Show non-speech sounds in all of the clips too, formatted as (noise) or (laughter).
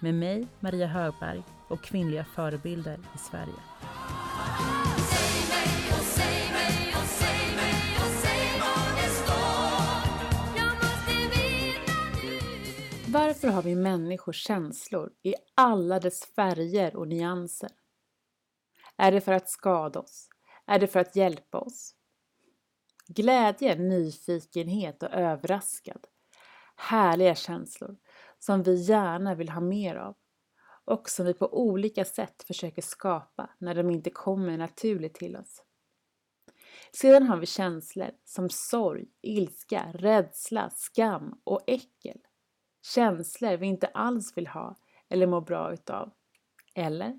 med mig, Maria Högberg och kvinnliga förebilder i Sverige. Varför har vi människor känslor i alla dess färger och nyanser? Är det för att skada oss? Är det för att hjälpa oss? Glädje, nyfikenhet och överraskad. Härliga känslor som vi gärna vill ha mer av och som vi på olika sätt försöker skapa när de inte kommer naturligt till oss. Sedan har vi känslor som sorg, ilska, rädsla, skam och äckel. Känslor vi inte alls vill ha eller mår bra utav. Eller?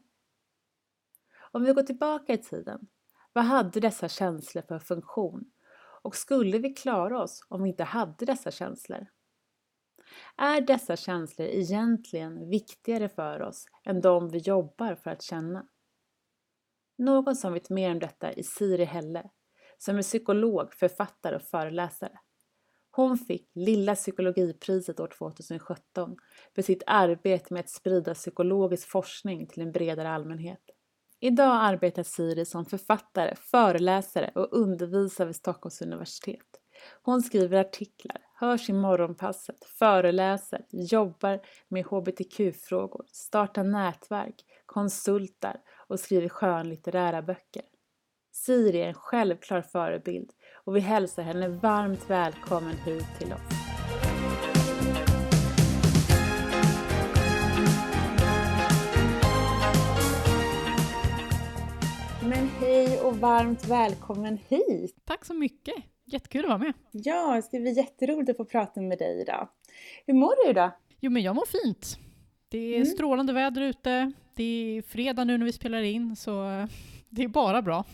Om vi går tillbaka i tiden, vad hade dessa känslor för funktion? Och skulle vi klara oss om vi inte hade dessa känslor? Är dessa känslor egentligen viktigare för oss än de vi jobbar för att känna? Någon som vet mer om detta är Siri Helle, som är psykolog, författare och föreläsare. Hon fick Lilla psykologipriset år 2017 för sitt arbete med att sprida psykologisk forskning till en bredare allmänhet. Idag arbetar Siri som författare, föreläsare och undervisar vid Stockholms universitet. Hon skriver artiklar, hörs i morgonpasset, föreläser, jobbar med hbtq-frågor, startar nätverk, konsultar och skriver skönlitterära böcker. Siri är en självklar förebild och vi hälsar henne varmt välkommen hit till oss. Men hej och varmt välkommen hit! Tack så mycket! Jättekul att vara med. Ja, det ska bli jätteroligt att få prata med dig idag. Hur mår du idag? Jo, men jag mår fint. Det är mm. strålande väder ute. Det är fredag nu när vi spelar in, så det är bara bra.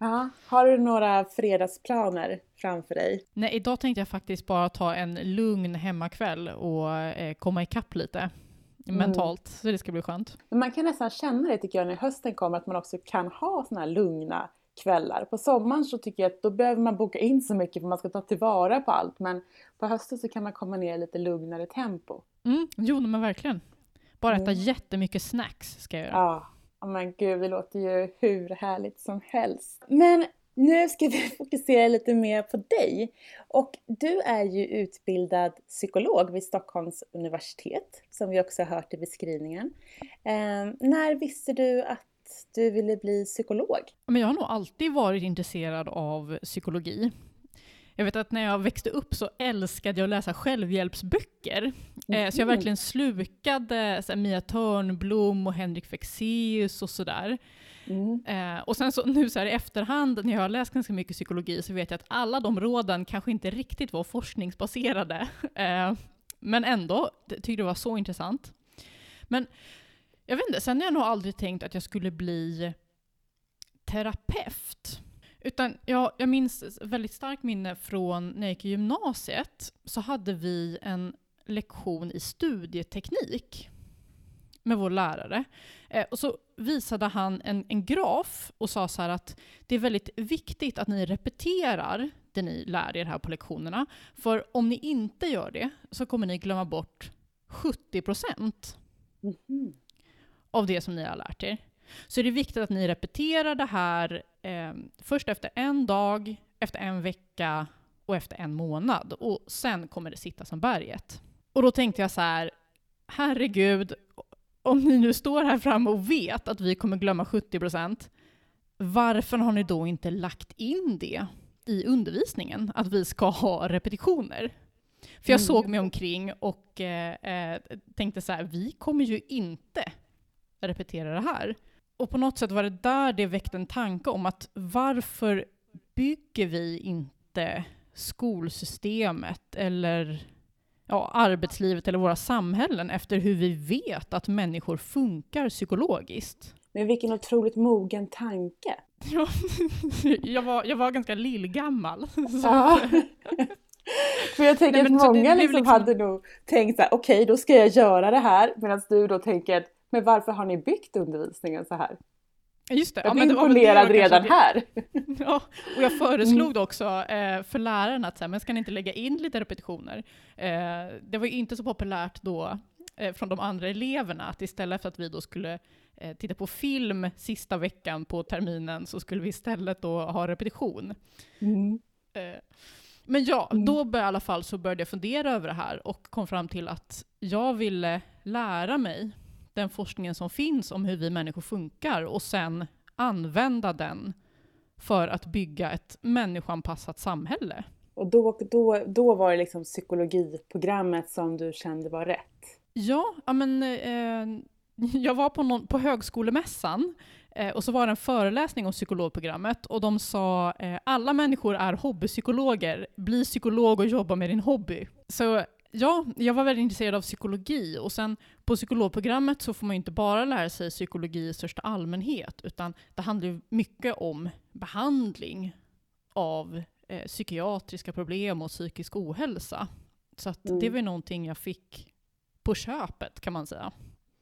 Ja. Har du några fredagsplaner framför dig? Nej, idag tänkte jag faktiskt bara ta en lugn hemmakväll och eh, komma ikapp lite mm. mentalt, så det ska bli skönt. Men man kan nästan känna det tycker jag när hösten kommer, att man också kan ha sådana här lugna kvällar. På sommaren så tycker jag att då behöver man boka in så mycket för man ska ta tillvara på allt. Men på hösten så kan man komma ner i lite lugnare tempo. Mm, jo men verkligen. Bara äta mm. jättemycket snacks ska jag göra. Ja, oh, men gud det låter ju hur härligt som helst. Men nu ska vi (laughs) fokusera lite mer på dig. Och du är ju utbildad psykolog vid Stockholms universitet, som vi också har hört i beskrivningen. Eh, när visste du att du ville bli psykolog? Men jag har nog alltid varit intresserad av psykologi. Jag vet att när jag växte upp så älskade jag att läsa självhjälpsböcker. Mm. Så jag verkligen slukade så Mia Törnblom och Henrik Fexeus och sådär. Mm. Eh, och sen så, nu så här i efterhand, när jag har läst ganska mycket psykologi, så vet jag att alla de råden kanske inte riktigt var forskningsbaserade. (laughs) Eh, men ändå, tyckte det var så intressant. Men jag vet inte, sen har jag nog aldrig tänkt att jag skulle bli terapeut. Utan jag, jag minns väldigt starkt minne från när jag gick i gymnasiet, så hade vi en lektion i studieteknik med vår lärare. Eh, och så visade han en, en graf och sa så att det är väldigt viktigt att ni repeterar det ni lär er här på lektionerna. För om ni inte gör det så kommer ni glömma bort 70 procent. Mm -hmm av det som ni har lärt er. Så är det viktigt att ni repeterar det här eh, först efter en dag, efter en vecka och efter en månad. Och sen kommer det sitta som berget. Och då tänkte jag så här, herregud, om ni nu står här framme och vet att vi kommer glömma 70% varför har ni då inte lagt in det i undervisningen, att vi ska ha repetitioner? För jag mm. såg mig omkring och eh, eh, tänkte så här, vi kommer ju inte repetera det här. Och på något sätt var det där det väckte en tanke om att varför bygger vi inte skolsystemet eller ja, arbetslivet eller våra samhällen efter hur vi vet att människor funkar psykologiskt. Men vilken otroligt mogen tanke! (laughs) Ja, jag, var, jag var ganska lillgammal. Ja. (laughs) För jag tänker Nej, att det- många det liksom, liksom- hade nog tänkt så här, okej då ska jag göra det här. Medan du då tänker, men varför har ni byggt undervisningen så här? Just det. Jag ja, blir det imponerad kanske- redan här. (laughs) Ja, och jag föreslog också eh, för lärarna att så här, men ska ni inte lägga in lite repetitioner? Eh, det var ju inte så populärt då eh, från de andra eleverna att istället för att vi då skulle eh, titta på film sista veckan på terminen så skulle vi istället då ha repetition. Eh, Men ja, Mm. då började, i alla fall så började jag fundera över det här och kom fram till att jag ville lära mig den forskningen som finns om hur vi människor funkar och sen använda den för att bygga ett människoanpassat samhälle. Och då, då, då var det liksom psykologiprogrammet som du kände var rätt. Ja, men eh, (laughs) jag var på, någon, på högskolemässan eh, och så var det en föreläsning om psykologprogrammet och de sa eh, alla människor är hobbypsykologer, bli psykolog och jobba med din hobby. Så ja, jag var väldigt intresserad av psykologi och sen på psykologprogrammet så får man ju inte bara lära sig psykologi i största allmänhet utan det handlar ju mycket om behandling av eh, psykiatriska problem och psykisk ohälsa. Så att Mm. det var ju någonting jag fick på köpet kan man säga.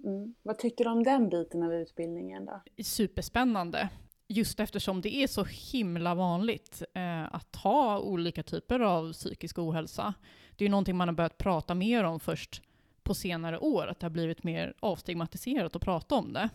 Mm. Vad tyckte du om den biten av utbildningen då? Superspännande. Just eftersom det är så himla vanligt eh, att ha olika typer av psykisk ohälsa. Det är ju någonting man har börjat prata mer om först på senare år, att det har blivit mer avstigmatiserat att prata om det.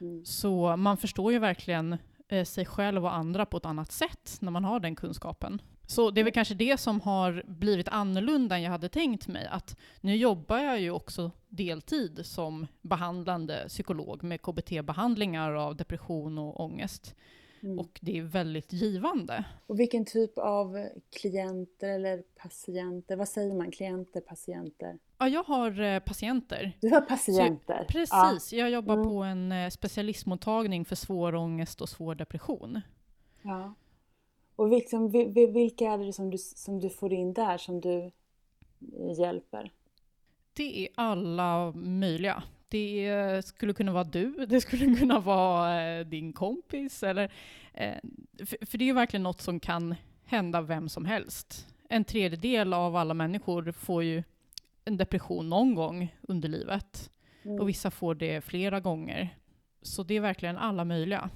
Mm. Så man förstår ju verkligen eh, sig själv och andra på ett annat sätt när man har den kunskapen. Så det är väl kanske det som har blivit annorlunda än jag hade tänkt mig. Att nu jobbar jag ju också deltid som behandlande psykolog med KBT-behandlingar av depression och ångest. Mm. Och det är väldigt givande. Och vilken typ av klienter eller patienter, vad säger man, klienter, patienter? Ja, jag har eh, patienter. Du har patienter? Precis, jag jobbar Mm. på en eh, specialistmottagning för svår ångest och svår depression. Ja. Och liksom, vi- vi- vilka är det som du, som du får in där som du hjälper? Det är alla möjliga. Det skulle kunna vara du, det skulle kunna vara eh, din kompis. Eller, eh, för, för det är ju verkligen något som kan hända vem som helst. En tredjedel av alla människor får ju en depression någon gång under livet. Mm. Och vissa får det flera gånger. Så det är verkligen alla möjliga.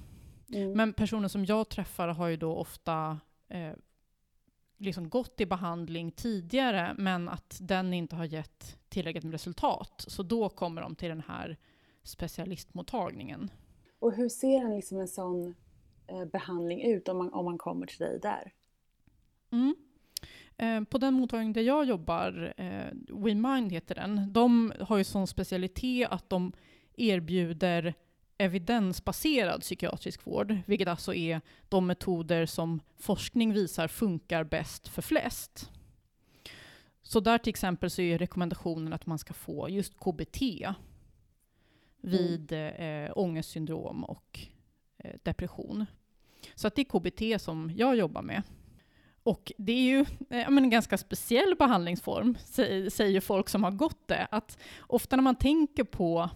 Mm. Men personer som jag träffar har ju då ofta eh, liksom gått i behandling tidigare, men att den inte har gett tillräckligt med resultat. Så då kommer de till den här specialistmottagningen. Och hur ser en, liksom en sån eh, behandling ut om man, om man kommer till dig där? Mm. Eh, på den mottagning där jag jobbar, eh, WeMind heter den, de har ju sån specialitet att de erbjuder evidensbaserad psykiatrisk vård, vilket alltså är de metoder som forskning visar funkar bäst för flest. Så där till exempel så är rekommendationen att man ska få just KBT vid eh, ångestsyndrom och eh, depression. Så att det är KBT som jag jobbar med. Och det är ju eh, en ganska speciell behandlingsform, sä- säger folk som har gått det. Att ofta när man tänker på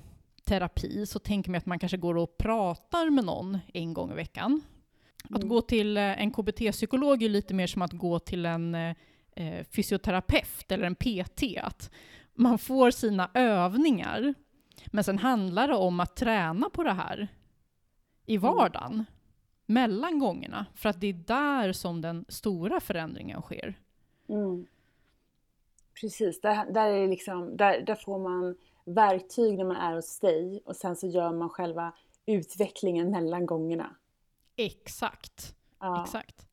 terapi så tänker man att man kanske går och pratar med någon en gång i veckan. Att Mm. gå till eh, en KBT-psykolog är lite mer som att gå till en eh, eh, fysioterapeut eller en PT. Att man får sina övningar, men sen handlar det om att träna på det här i vardagen, mellan gångerna. För att det är där som den stora förändringen sker. Mm. Precis, där, där, är liksom, där, där får man verktyg när man är hos dig och sen så gör man själva utvecklingen mellan gångerna. Exakt. Ja. Exakt.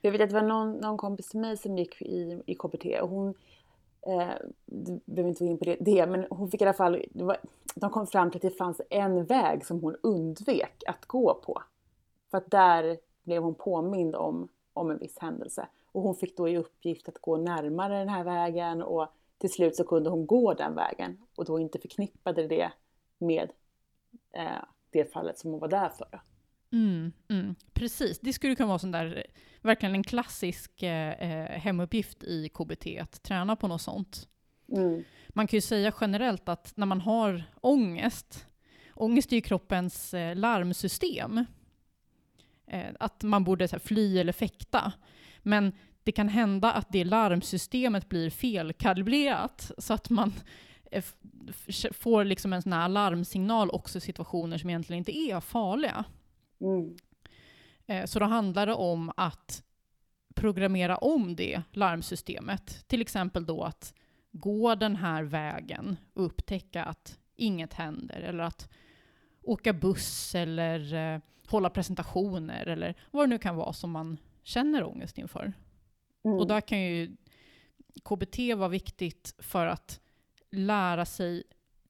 Jag vet att det var någon, någon kompis till mig som gick i, i KBT och hon, eh, du behöver inte gå in på det, det, men hon fick i alla fall, var, de kom fram till att det fanns en väg som hon undvek att gå på. För att där blev hon påmind om, om en viss händelse. Och hon fick då i uppgift att gå närmare den här vägen och till slut så kunde hon gå den vägen och då inte förknippade det med eh, det fallet som hon var där för. Mm, mm, precis. Det skulle kunna vara sån där, verkligen en klassisk eh, eh, hemuppgift i KBT, att träna på något sånt. Mm. Man kan ju säga generellt att när man har ångest, ångest är ju kroppens eh, larmsystem, eh, att man borde så här, fly eller fäkta. Men det kan hända att det larmsystemet blir felkalibrerat så att man eh, får liksom en sån här alarmsignal också i situationer som egentligen inte är farliga. Mm. Eh, Så då handlar det om att programmera om det larmsystemet. Till exempel då att gå den här vägen och upptäcka att inget händer. Eller att åka buss eller eh, hålla presentationer eller vad det nu kan vara som man känner ångest inför. Mm. Och där kan ju KBT vara viktigt för att lära sig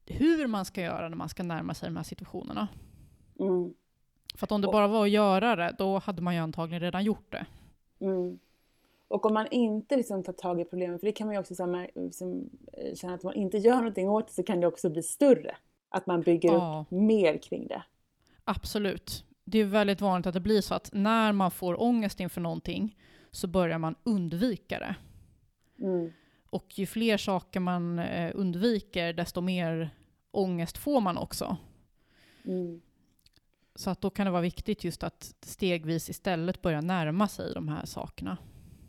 hur man ska göra när man ska närma sig de här situationerna. Mm. För att om det bara var att göra det, då hade man ju antagligen redan gjort det. Mm. Och om man inte liksom tar tag i problemen, för det kan man ju också mär- liksom, eh, känna att om man inte gör någonting åt det så kan det också bli större. Att man bygger Ja. upp mer kring det. Absolut. Det är väldigt vanligt att det blir så att när man får ångest inför någonting så börjar man undvika det. Mm. Och ju fler saker man eh, undviker, desto mer ångest får man också. Mm. Så att då kan det vara viktigt just att stegvis istället börja närma sig de här sakerna.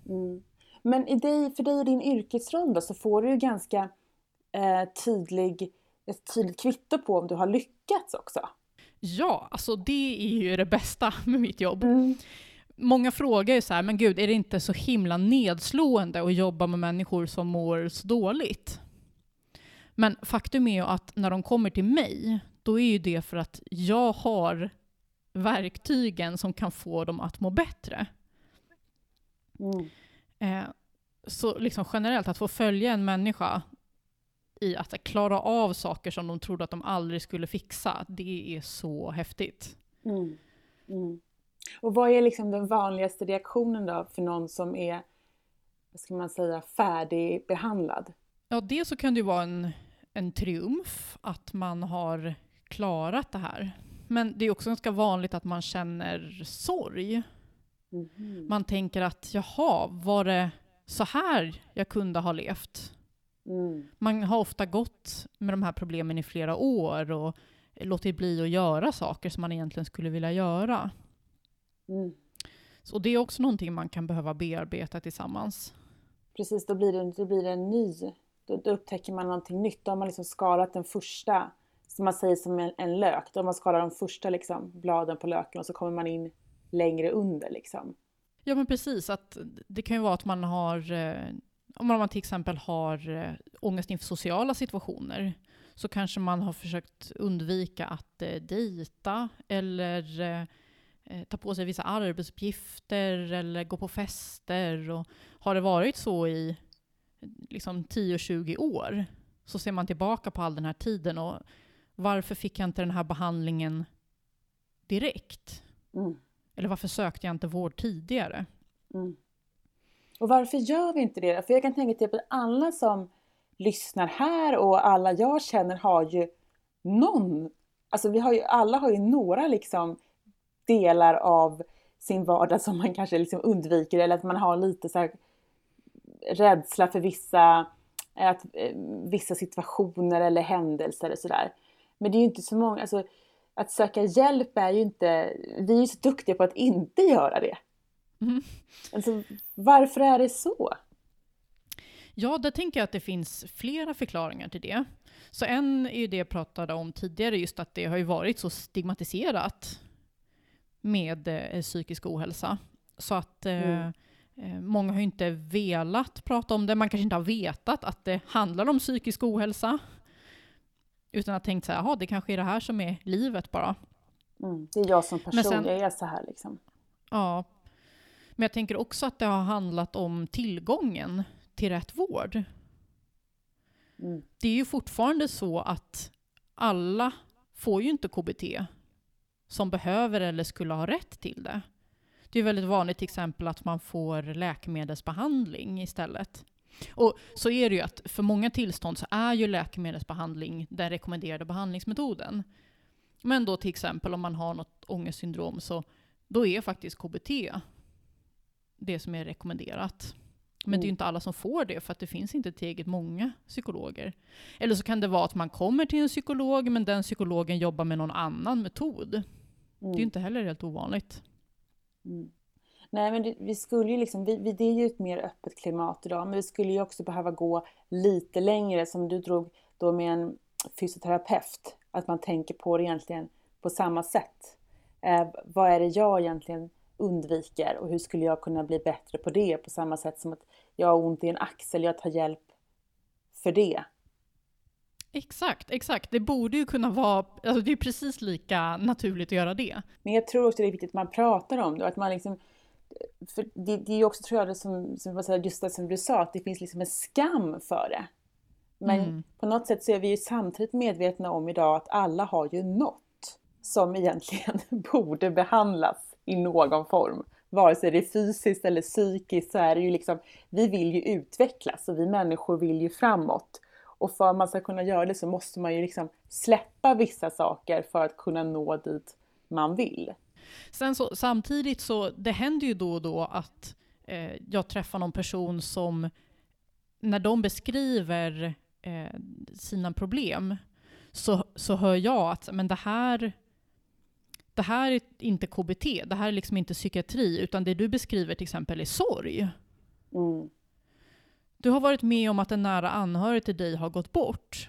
Mm. Men i dig, för dig i din yrkesroll då, så får du ju ganska eh, tydlig, ett tydligt kvitto på om du har lyckats också. Ja, alltså det är ju det bästa med mitt jobb. Mm. Många frågar ju så här, men gud, är det inte så himla nedslående att jobba med människor som mår så dåligt? Men faktum är ju att när de kommer till mig, då är ju det för att jag har verktygen som kan få dem att må bättre. Mm. Eh, så liksom generellt, att få följa en människa i att klara av saker som de trodde att de aldrig skulle fixa, det är så häftigt. Mm. Mm. Och vad är liksom den vanligaste reaktionen då för någon som är, vad ska man säga, färdigbehandlad? Ja, dels så kan det ju vara en, en triumf att man har klarat det här. Men det är också ganska vanligt att man känner sorg. Mhm. Man tänker att jaha, var det så här jag kunde ha levt? Mm. Man har ofta gått med de här problemen i flera år och låtit bli att göra saker som man egentligen skulle vilja göra. Mm. Så det är också någonting man kan behöva bearbeta tillsammans. Precis, då blir det, då blir det en ny, då, då upptäcker man någonting nytt. Då har man liksom skalat den första, som man säger som en, en lök. Då har man skalat de första liksom, bladen på löken och så kommer man in längre under liksom. Ja men precis, att det kan ju vara att man har, eh, om man till exempel har eh, ångest inför sociala situationer, så kanske man har försökt undvika att eh, dejta eller eh, ta på sig vissa arbetsuppgifter eller gå på fester. Och har det varit så i liksom 10-20 år så ser man tillbaka på all den här tiden och varför fick jag inte den här behandlingen direkt? Mm. Eller varför sökte jag inte vård tidigare? Mm. Och varför gör vi inte det? För jag kan tänka typ att alla som lyssnar här och alla jag känner har ju någon, alltså vi har ju, alla har ju några liksom delar av sin vardag som man kanske liksom undviker eller att man har lite så här rädsla för vissa, att, eh, vissa situationer eller händelser och sådär. Men det är ju inte så många, alltså att söka hjälp är ju inte, vi är ju så duktiga på att inte göra det. Mm. Alltså, varför är det så? Ja, där tänker jag att det finns flera förklaringar till det. Så en är ju det jag pratade om tidigare, just att det har ju varit så stigmatiserat med eh, psykisk ohälsa. Så att eh, Mm. eh, många har ju inte velat prata om det, man kanske inte har vetat att det handlar om psykisk ohälsa. Utan har tänkt så här, det kanske är det här som är livet bara. Mm, det är jag som person, sen- jag är så här liksom. Ja. Men jag tänker också att det har handlat om tillgången till rätt vård. Mm. det är ju fortfarande så att alla får ju inte KBT som behöver eller skulle ha rätt till det. Det är väldigt vanligt till exempel att man får läkemedelsbehandling istället. Och så är det ju att för många tillstånd så är ju läkemedelsbehandling den rekommenderade behandlingsmetoden. Men då till exempel om man har något ångestsyndrom så då är faktiskt KBT det som är rekommenderat. Men det är ju Mm. inte alla som får det för att det finns inte tillräckligt många psykologer. Eller så kan det vara att man kommer till en psykolog men den psykologen jobbar med någon annan metod. Det är Mm. ju inte heller helt ovanligt. Mm. Nej, men det, vi skulle ju liksom, vi, vi, det är ju ett mer öppet klimat idag, men vi skulle ju också behöva gå lite längre som du drog då med en fysioterapeut. Att man tänker på det egentligen på samma sätt. Eh, vad är det jag egentligen undviker och hur skulle jag kunna bli bättre på det på samma sätt som att jag har ont i en axel, jag tar hjälp för det. Exakt, exakt. Det borde ju kunna vara, alltså det är precis lika naturligt att göra det. Men jag tror också det är viktigt att man pratar om det att man liksom för det, det är ju också tror jag det som, som just det som du sa, att det finns liksom en skam för det. Men Mm. på något sätt så är vi ju samtidigt medvetna om idag att alla har ju något som egentligen (laughs) borde behandlas i någon form. Vare sig det är fysiskt eller psykiskt så är det ju liksom, vi vill ju utvecklas och vi människor vill ju framåt. Och för att man ska kunna göra det så måste man ju liksom släppa vissa saker för att kunna nå dit man vill. Sen så, samtidigt så, det händer ju då och då att eh, jag träffar någon person som, när de beskriver eh, sina problem, så, så hör jag att men det här, det här är inte KBT, det här är liksom inte psykiatri, utan det du beskriver till exempel är sorg. Mm. Du har varit med om att en nära anhörig till dig har gått bort.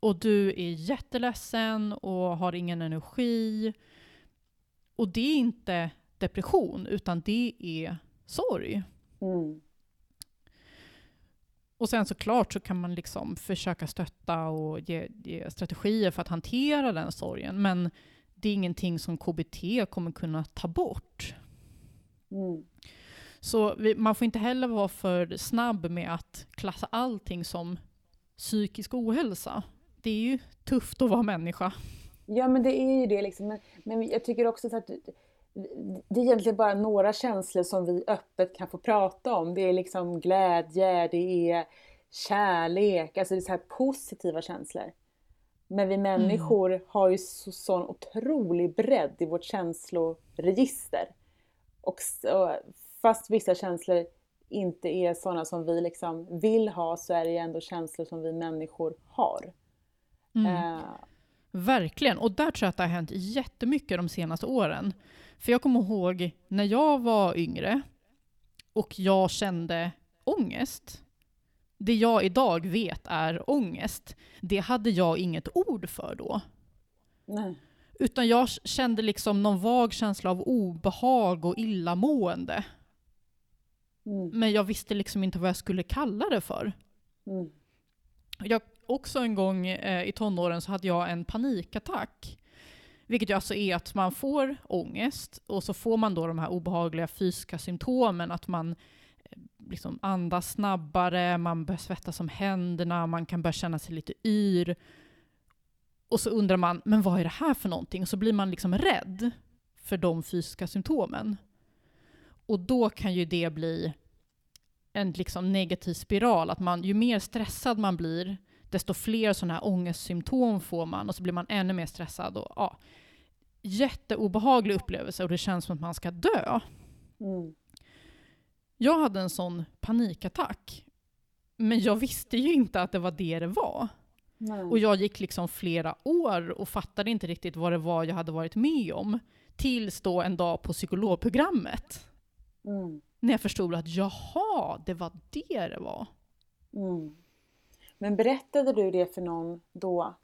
Och du är jätteledsen och har ingen energi. Och det är inte depression, utan det är sorg. Mm. Och sen såklart så kan man liksom försöka stötta och ge, ge strategier för att hantera den sorgen. Men det är ingenting som KBT kommer kunna ta bort. Mm. Så vi, man får inte heller vara för snabb med att klassa allting som psykisk ohälsa. Det är ju tufft att vara människa. Ja, men det är ju det liksom. Men, men jag tycker också så att det är egentligen bara några känslor som vi öppet kan få prata om. Det är liksom glädje, det är kärlek, alltså det är så här positiva känslor. Men vi människor har ju så, sån otrolig bredd i vårt känsloregister. Och så, fast vissa känslor inte är sådana som vi liksom vill ha så är det ändå känslor som vi människor har. Eh, Verkligen, och där tror jag att det har hänt jättemycket de senaste åren. För jag kommer ihåg när jag var yngre och jag kände ångest. Det jag idag vet är ångest, det hade jag inget ord för då. nej. Utan jag kände liksom någon vag känsla av obehag och illamående. Mm, Men jag visste liksom inte vad jag skulle kalla det för. mm, Jag, också en gång eh, i tonåren så hade jag en panikattack. Vilket ju alltså är att man får ångest och så får man då de här obehagliga fysiska symptomen. Att man eh, liksom andas snabbare, man börjar svettas om händerna, man kan börja känna sig lite yr. Och så undrar man, men vad är det här för någonting? Och så blir man liksom rädd för de fysiska symptomen. Och då kan ju det bli en liksom negativ spiral. Att man, ju mer stressad man blir, desto fler sådana här ångestsymptom får man och så blir man ännu mer stressad. Och, ja, jätteobehaglig upplevelse och det känns som att man ska dö. mm, Jag hade en sån panikattack. Men jag visste ju inte att det var det det var. nej. Och jag gick liksom flera år och fattade inte riktigt vad det var jag hade varit med om. Tills då en dag på psykologprogrammet. Mm, När jag förstod att jaha, det var det det var. mm. Men berättade du det för någon då,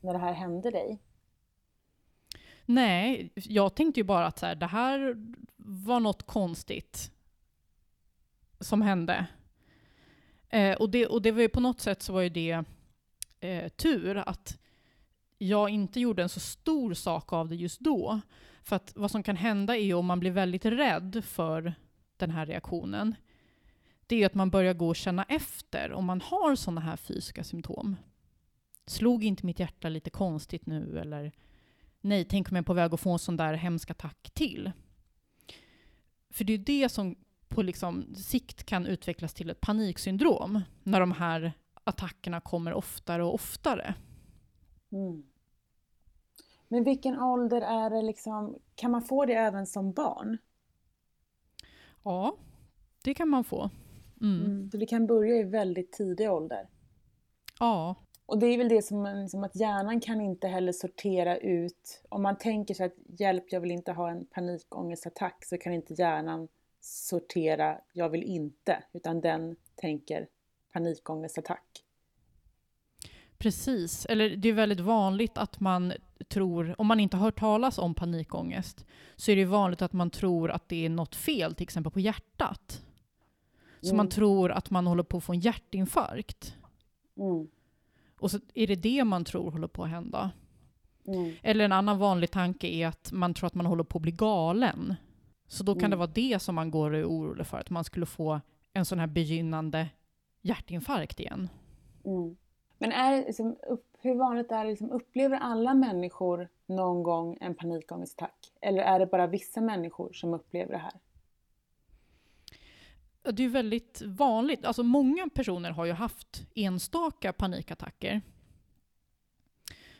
när det här hände dig? Nej, jag tänkte ju bara att så här, det här var något konstigt som hände. Eh, och, det, och det var ju på något sätt så var ju det eh, tur att jag inte gjorde en så stor sak av det just då. För att vad som kan hända är ju om man blir väldigt rädd för den här reaktionen, det är ju att man börjar gå och känna efter om man har sådana här fysiska symptom. Slog inte mitt hjärta lite konstigt nu? Eller nej, tänk om jag är på väg att få en sån där hemsk attack till. För det är ju det som på liksom sikt kan utvecklas till ett paniksyndrom, när de här attackerna kommer oftare och oftare. Mm. Men vilken ålder är det liksom, kan man få det även som barn? Ja, det kan man få. Mm. Mm. Så det kan börja i väldigt tidig ålder. Ja, Och det är väl det som, liksom att hjärnan kan inte heller sortera ut, om man tänker sig att hjälp, jag vill inte ha en panikångestattack, så kan inte hjärnan sortera, jag vill inte, utan den tänker panikångestattack. precis. Eller det är väldigt vanligt att man tror, om man inte har hört talas om panikångest, så är det vanligt att man tror att det är något fel, till exempel på hjärtat. Så Mm. man tror att man håller på att få en hjärtinfarkt. Mm. Och så är det det man tror håller på att hända. Mm. Eller en annan vanlig tanke är att man tror att man håller på att bli galen. Så då kan Mm. det vara det som man går och är orolig för, att man skulle få en sån här begynnande hjärtinfarkt igen. Mm. Men är liksom, upp, hur vanligt är det, liksom, upplever alla människor någon gång en panikångestattack? Eller är det bara vissa människor som upplever det här? Det är väldigt vanligt. Alltså många personer har ju haft enstaka panikattacker.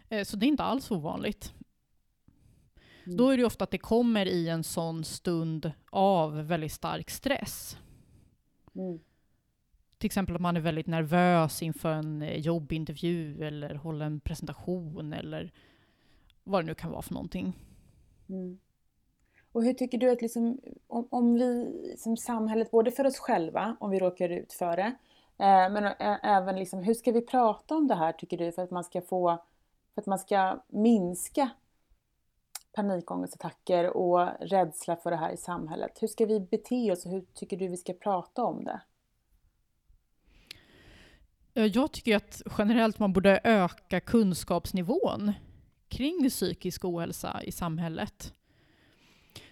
Eh, Så det är inte alls ovanligt. Mm. Då är det ofta att det kommer i en sån stund av väldigt stark stress. Mm. Till exempel om man är väldigt nervös inför en eh, jobbintervju eller håller en presentation eller vad det nu kan vara för någonting. Mm. Och hur tycker du att liksom, om, om vi som samhället, både för oss själva, om vi råkar ut för det, eh, men ä- även liksom, hur ska vi prata om det här tycker du för att man ska få, för att man ska minska panikångestattacker och rädsla för det här i samhället? Hur ska vi bete oss och hur tycker du vi ska prata om det? Eh, Jag tycker att generellt man borde öka kunskapsnivån kring psykisk ohälsa i samhället.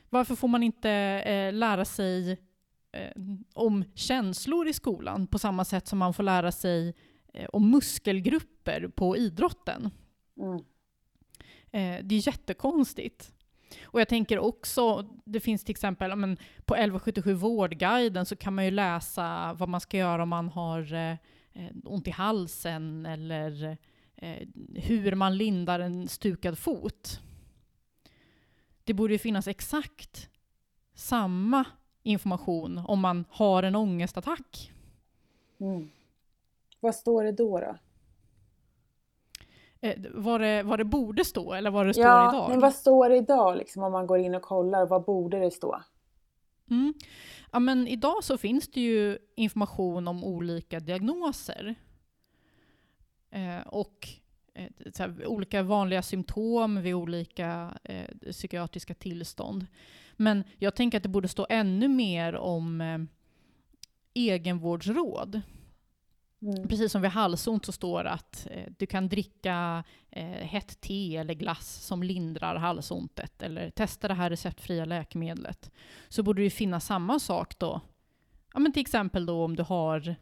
Varför får man inte eh, lära sig eh, om känslor i skolan på samma sätt som man får lära sig eh, om muskelgrupper på idrotten? Mm. Det är jättekonstigt. Och jag tänker också, det finns till exempel men på 1177 Vårdguiden så kan man ju läsa vad man ska göra om man har eh, ont i halsen eller eh, hur man lindar en stukad fot. Det borde ju finnas exakt samma information om man har en ångestattack. Mm. Vad står det då? då? Eh, vad, det, vad det borde stå eller vad det står ja, idag. men vad står det idag liksom, om man går in och kollar? Vad borde det stå? Mm. Ja, men idag så finns det ju information om olika diagnoser. Eh, och eh, så här, olika vanliga symptom vid olika eh, psykiatriska tillstånd. Men jag tänker att det borde stå ännu mer om eh, egenvårdsråd. Mm. Precis som vid halsont så står det att eh, du kan dricka eh, hett te eller glass som lindrar halsontet eller testa det här receptfria läkemedlet. Så borde det finnas samma sak då. Ja, men till exempel då om du har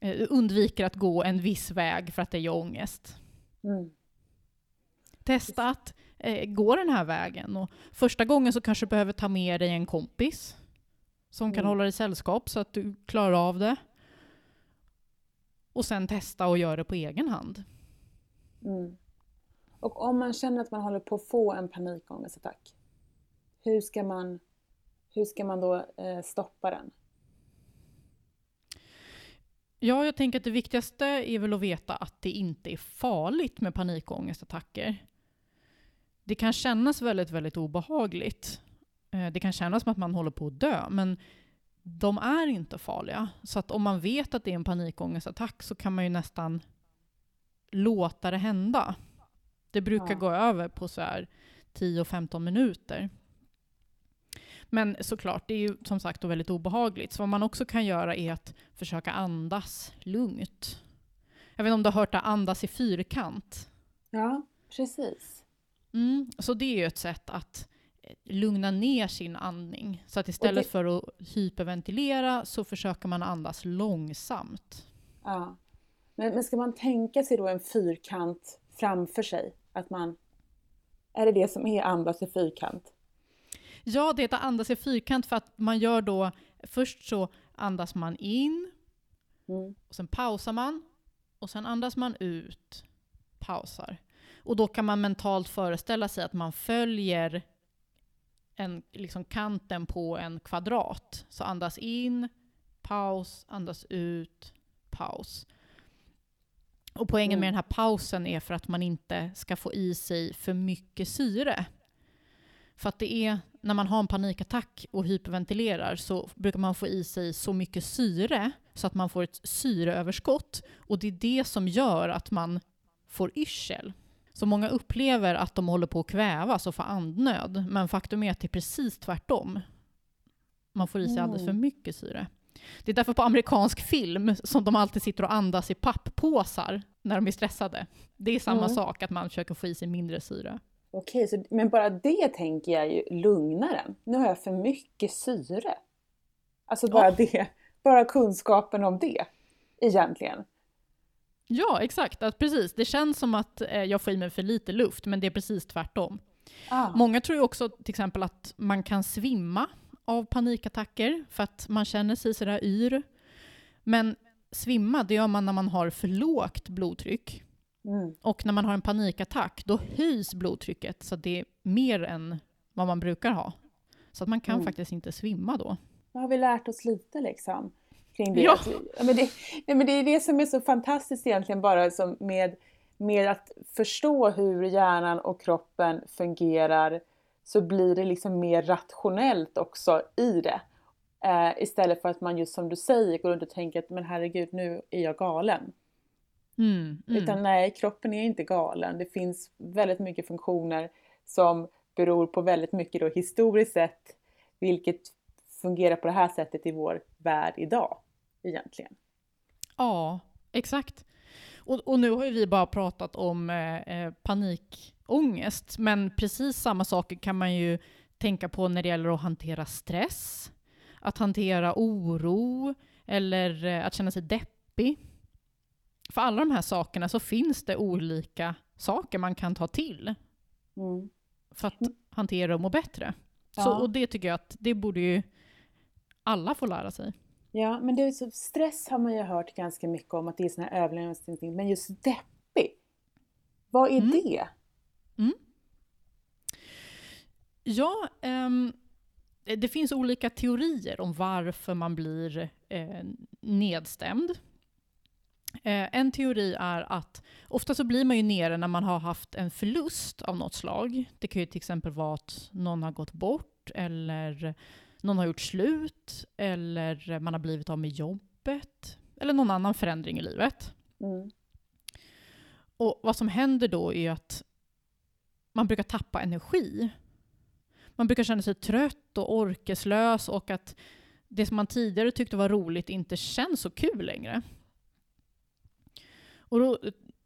eh, undviker att gå en viss väg för att det ger ångest. Mm. Testa att eh, gå den här vägen. Och första gången så kanske du behöver ta med dig en kompis som kan Mm. hålla dig sällskap så att du klarar av det. Och sen testa och göra det på egen hand. Mm. Och om man känner att man håller på att få en panikångestattack, hur ska man, hur ska man då eh, stoppa den? Ja, jag tänker att det viktigaste är väl att veta att det inte är farligt med panikångestattacker. Det kan kännas väldigt, väldigt obehagligt. Eh, Det kan kännas som att man håller på att dö, men de är inte farliga. Så att om man vet att det är en panikångestattack så kan man ju nästan låta det hända. Det brukar Ja. gå över på så här 10-15 minuter. Men såklart, det är ju som sagt då väldigt obehagligt. Så vad man också kan göra är att försöka andas lugnt. Jag vet inte om du har hört det andas i fyrkant? Ja, precis. Mm, så det är ju ett sätt att lugna ner sin andning. Så att istället det- för att hyperventilera så försöker man andas långsamt. Ja. Men, men ska man tänka sig då en fyrkant framför sig? Att man, är det det som är andas i fyrkant? Ja, det heter andas i fyrkant för att man gör då, först så andas man in, Mm. och sen pausar man, och sen andas man ut, pausar. Och då kan man mentalt föreställa sig att man följer en, liksom kanten på en kvadrat. Så andas in, paus, andas ut, paus. Och poängen Mm. med den här pausen är för att man inte ska få i sig för mycket syre. För att det är, när man har en panikattack och hyperventilerar så brukar man få i sig så mycket syre så att man får ett syreöverskott. Och det är det som gör att man får yrsel. Så många upplever att de håller på att kvävas och få andnöd. Men faktum är att det är precis tvärtom. Man får i sig alldeles för Mm. mycket syre. Det är därför på amerikansk film som de alltid sitter och andas i papppåsar när de är stressade. Det är samma Mm. sak, att man försöker få i sig mindre syre. Okej, så, men bara det tänker jag ju lugnar en. Nu har jag för mycket syre. Alltså bara Ja. det, bara kunskapen om det egentligen. Ja, exakt. Att precis. Det känns som att eh, jag får i mig för lite luft, men det är precis tvärtom. Ah. Många tror ju också till exempel att man kan svimma av panikattacker för att man känner sig sådär yr. Men svimma, det gör man när man har för lågt blodtryck. Mm. Och när man har en panikattack, då höjs blodtrycket så det är mer än vad man brukar ha. Så att man kan Mm. faktiskt inte svimma då. Vad har vi lärt oss lite liksom? Kring det. Ja. Att Ja, men det, nej, men det är det som är så fantastiskt egentligen bara som med, med att förstå hur hjärnan och kroppen fungerar så blir det liksom mer rationellt också i det. Eh, istället för att man just som du säger går runt och tänker att men herregud nu är jag galen. Mm, mm. Utan nej, kroppen är inte galen. Det finns väldigt mycket funktioner som beror på väldigt mycket då historiskt sett vilket fungerar på det här sättet i vår värld idag egentligen. Ja, exakt. Och, och nu har ju vi bara pratat om eh, eh, panikångest, men precis samma saker kan man ju tänka på när det gäller att hantera stress, att hantera oro eller eh, att känna sig deppig. För alla de här sakerna så finns det olika saker man kan ta till Mm. för att hantera och må bättre. Så, Ja. och det tycker jag att det borde ju alla få lära sig. Ja, men det är så, stress har man ju hört ganska mycket om att det är sån här överlevnadsinstinkt, men just deppig, vad är Mm. det? Ja, ehm, det finns olika teorier om varför man blir eh, nedstämd. Eh, en teori är att ofta så blir man ju nere när man har haft en förlust av något slag. Det kan ju till exempel vara att någon har gått bort eller någon har gjort slut eller man har blivit av med jobbet eller någon annan förändring i livet. Mm. Och vad som händer då är att man brukar tappa energi. Man brukar känna sig trött och orkeslös och att det som man tidigare tyckte var roligt inte känns så kul längre. Och då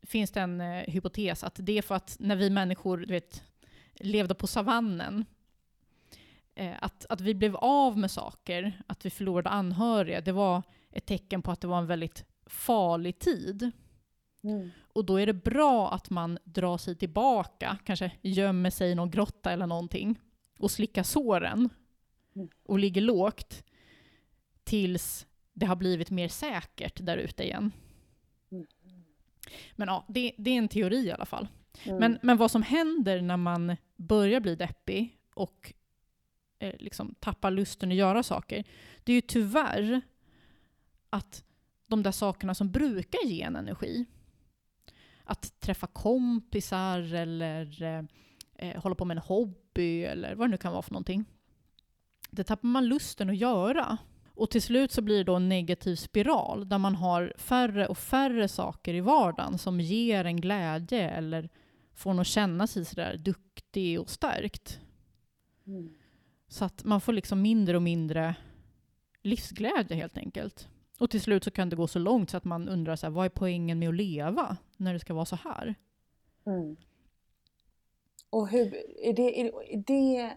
finns det en eh, hypotes att det är för att när vi människor du vet, levde på savannen, att, att vi blev av med saker, att vi förlorade anhöriga, det var ett tecken på att det var en väldigt farlig tid. Mm. Och då är det bra att man drar sig tillbaka, kanske gömmer sig i någon grotta eller någonting och slickar såren Mm. och ligger lågt tills det har blivit mer säkert där ute igen. Mm. Men ja, det, det är en teori i alla fall. Mm. Men, men vad som händer när man börjar bli deppig och eh, liksom tappar lusten att göra saker, det är ju tyvärr att de där sakerna som brukar ge en energi, att träffa kompisar eller eh, eh, hålla på med en hobby eller vad det nu kan vara för någonting. Det tappar man lusten att göra. Och till slut så blir det då en negativ spiral där man har färre och färre saker i vardagen som ger en glädje eller får en att känna sig sådär duktig och stärkt. Mm. Så att man får liksom mindre och mindre livsglädje helt enkelt. Och till slut så kan det gå så långt så att man undrar så här, vad är poängen med att leva när det ska vara så här? Mm. Och hur, är, det, är, det- är,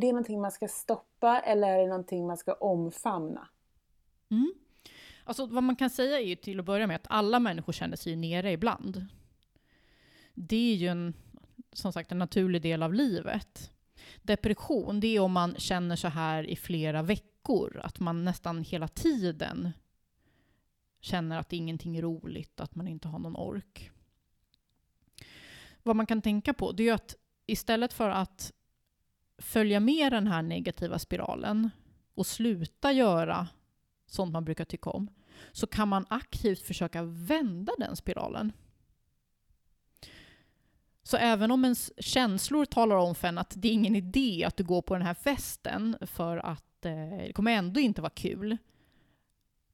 det, någonting man ska stoppa eller är det någonting man ska omfamna? Mm. Alltså vad man kan säga är ju till att börja med att alla människor känner sig nere ibland. Det är ju en, som sagt en naturlig del av livet. Depression, det är om man känner så här i flera veckor, att man nästan hela tiden känner att ingenting är roligt, att man inte har någon ork. Vad man kan tänka på, det är ju att istället för att följa med den här negativa spiralen och sluta göra sånt man brukar tycka om, så kan man aktivt försöka vända den spiralen. Så även om ens känslor talar om för en att det är ingen idé att du går på den här festen för att eh, det kommer ändå inte vara kul,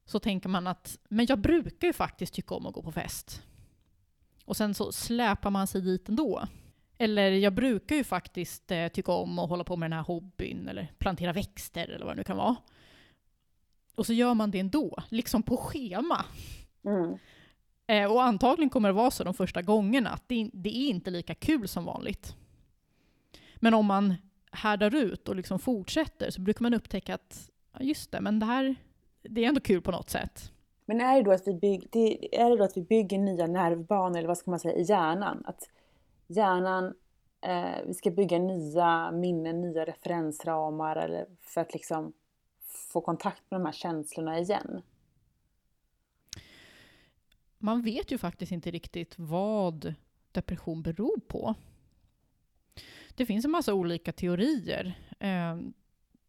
så tänker man att men jag brukar ju faktiskt tycka om att gå på fest. Och sen så släpar man sig dit ändå. Eller jag brukar ju faktiskt eh, tycka om att hålla på med den här hobbyn, eller plantera växter eller vad det nu kan vara. Och så gör man det ändå, liksom på schema. Mm. Eh, och antagligen kommer det vara så de första gångerna, att det, det är inte lika kul som vanligt. Men om man härdar ut och liksom fortsätter så brukar man upptäcka att, ja, just det, men det här, det är ändå kul på något sätt. Men är det, då att vi bygg, det, är det då att vi bygger nya nervbanor, eller vad ska man säga, i hjärnan? Att hjärnan, eh, vi ska bygga nya minnen, nya referensramar, eller för att liksom få kontakt med de här känslorna igen? Man vet ju faktiskt inte riktigt vad depression beror på. Det finns en massa olika teorier. Eh,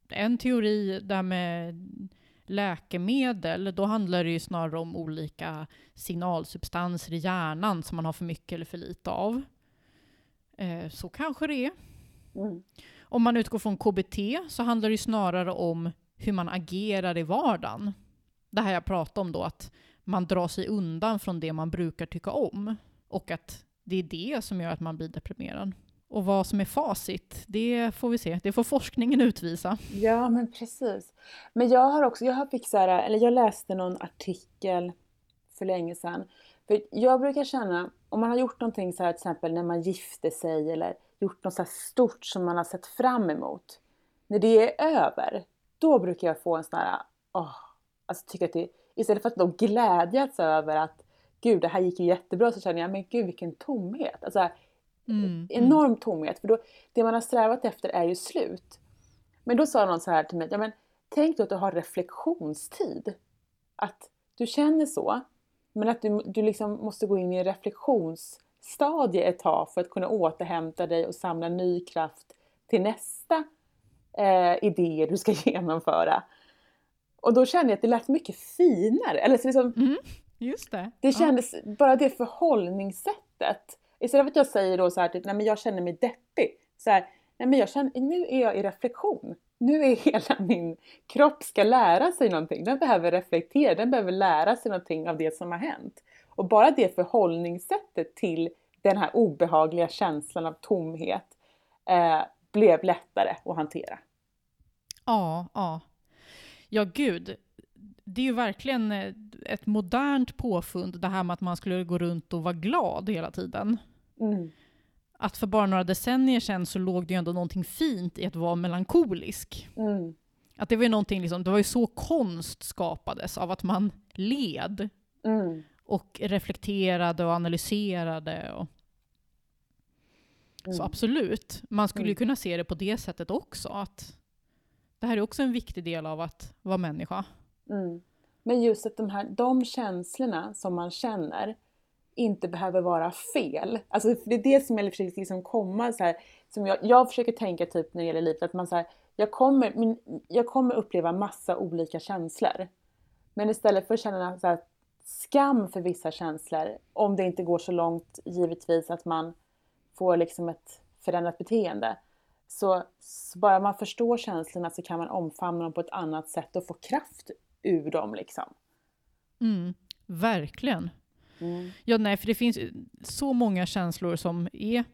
en teori där med läkemedel, då handlar det ju snarare om olika signalsubstanser i hjärnan som man har för mycket eller för lite av. Eh, så kanske det är. Mm. Om man utgår från KBT så handlar det ju snarare om hur man agerar i vardagen. Det här jag pratade om då, att man drar sig undan från det man brukar tycka om. Och att det är det som gör att man blir deprimerad. Och vad som är facit, det får vi se. Det får forskningen utvisa. Ja, men precis. Men jag har också, jag har fick så här, eller jag läste någon artikel för länge sedan. För jag brukar känna, om man har gjort någonting så här till exempel när man gifte sig eller gjort något så här stort som man har sett fram emot. När det är över, då brukar jag få en sån här, åh, alltså tycka att det, istället för att då glädjas över att gud, det här gick ju jättebra, så känner jag, men gud vilken tomhet. Alltså, mm. enorm tomhet. För då, det man har strävat efter är ju slut. Men då sa någon så här till mig, ja men tänk då att du har reflektionstid. Att du känner så, men att du, du liksom måste gå in i en reflektionsstadie ett tag för att kunna återhämta dig och samla ny kraft till nästa eh, idéer du ska (laughs) genomföra. Och då kände jag att det lät mycket finare. Eller så liksom, mm, just det. Det kändes, ja. bara det förhållningssättet. Istället för att jag säger då så här, typ, nej men jag känner mig deppig. Så här, nej men jag känner, nu är jag i reflektion. Nu är hela min kropp ska lära sig någonting. Den behöver reflektera, den behöver lära sig någonting av det som har hänt. Och bara det förhållningssättet till den här obehagliga känslan av tomhet eh, blev lättare att hantera. Ja, ja. Ja, gud. Det är ju verkligen eh, ett modernt påfund, det här med att man skulle gå runt och vara glad hela tiden. Mm. Att för bara några decennier sedan så låg det ju ändå någonting fint i att vara melankolisk. Mm. Att det var ju någonting, liksom, det var ju så konst skapades, av att man led. Mm. Och reflekterade och analyserade. Och... Så mm. absolut, man skulle ju mm. kunna se det på det sättet också. Att det här är också en viktig del av att vara människa. Mm. Men just att de här de känslorna som man känner inte behöver vara fel. Alltså det är det som jag liksom försöker liksom komma så här, som jag, jag försöker tänka typ när det gäller livet, att man så här, jag kommer, min, jag kommer uppleva massa olika känslor. Men istället för att känna så här, skam för vissa känslor, om det inte går så långt givetvis att man får liksom ett förändrat beteende, så, bara man förstår känslorna så kan man omfamna dem på ett annat sätt och få kraft ur dem liksom. Mm, verkligen. Mm. Ja, nej, för det finns så många känslor som är